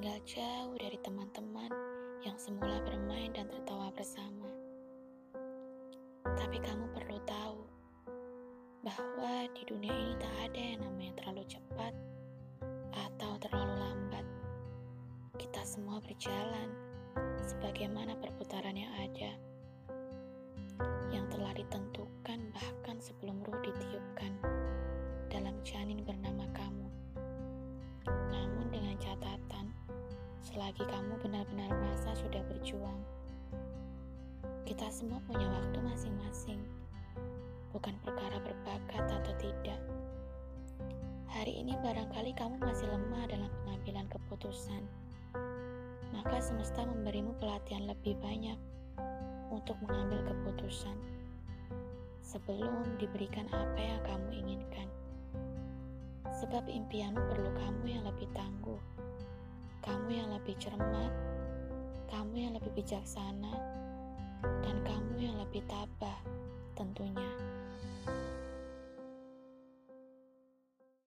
jauh dari teman-teman yang semula bermain dan tertawa bersama. Tapi kamu perlu tahu bahwa di dunia ini tak ada yang namanya terlalu cepat atau terlalu lambat. Kita semua berjalan sebagaimana perputaran yang ada, selagi kamu benar-benar merasa sudah berjuang, kita semua punya waktu masing-masing, bukan perkara berbakat atau tidak. Hari ini barangkali kamu masih lemah dalam pengambilan keputusan, maka semesta memberimu pelatihan lebih banyak untuk mengambil keputusan sebelum diberikan apa yang kamu inginkan. Sebab impianmu perlu kamu yang kamu yang lebih cermat, kamu yang lebih bijaksana, dan kamu yang lebih tabah.